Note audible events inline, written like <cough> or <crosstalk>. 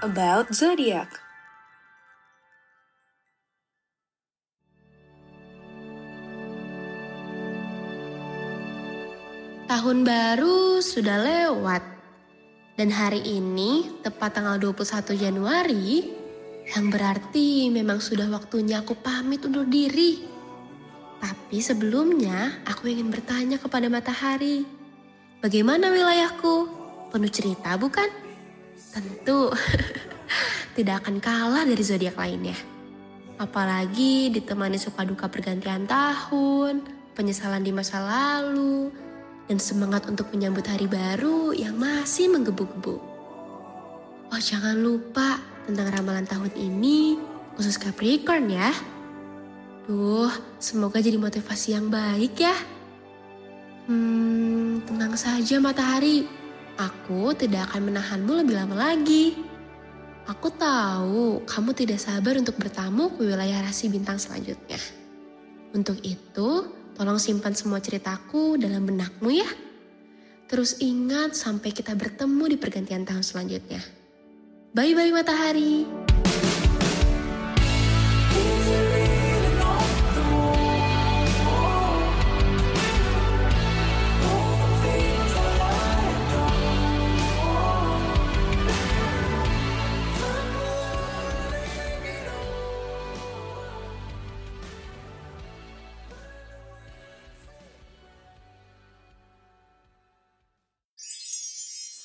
about zodiac. Tahun baru sudah lewat. Dan hari ini tepat tanggal 21 Januari yang berarti memang sudah waktunya aku pamit undur diri. Tapi sebelumnya aku ingin bertanya kepada matahari. Bagaimana wilayahku? Penuh cerita bukan? Tentu <laughs> tidak akan kalah dari zodiak lainnya. Apalagi ditemani suka duka pergantian tahun, penyesalan di masa lalu, dan semangat untuk menyambut hari baru yang masih menggebu-gebu. Oh jangan lupa tentang ramalan tahun ini, khusus Capricorn ya. Duh, semoga jadi motivasi yang baik ya. Hmm, tenang saja matahari. Aku tidak akan menahanmu lebih lama lagi. Aku tahu kamu tidak sabar untuk bertamu ke wilayah rasi bintang selanjutnya. Untuk itu, tolong simpan semua ceritaku dalam benakmu ya. Terus ingat sampai kita bertemu di pergantian tahun selanjutnya. Bye-bye matahari.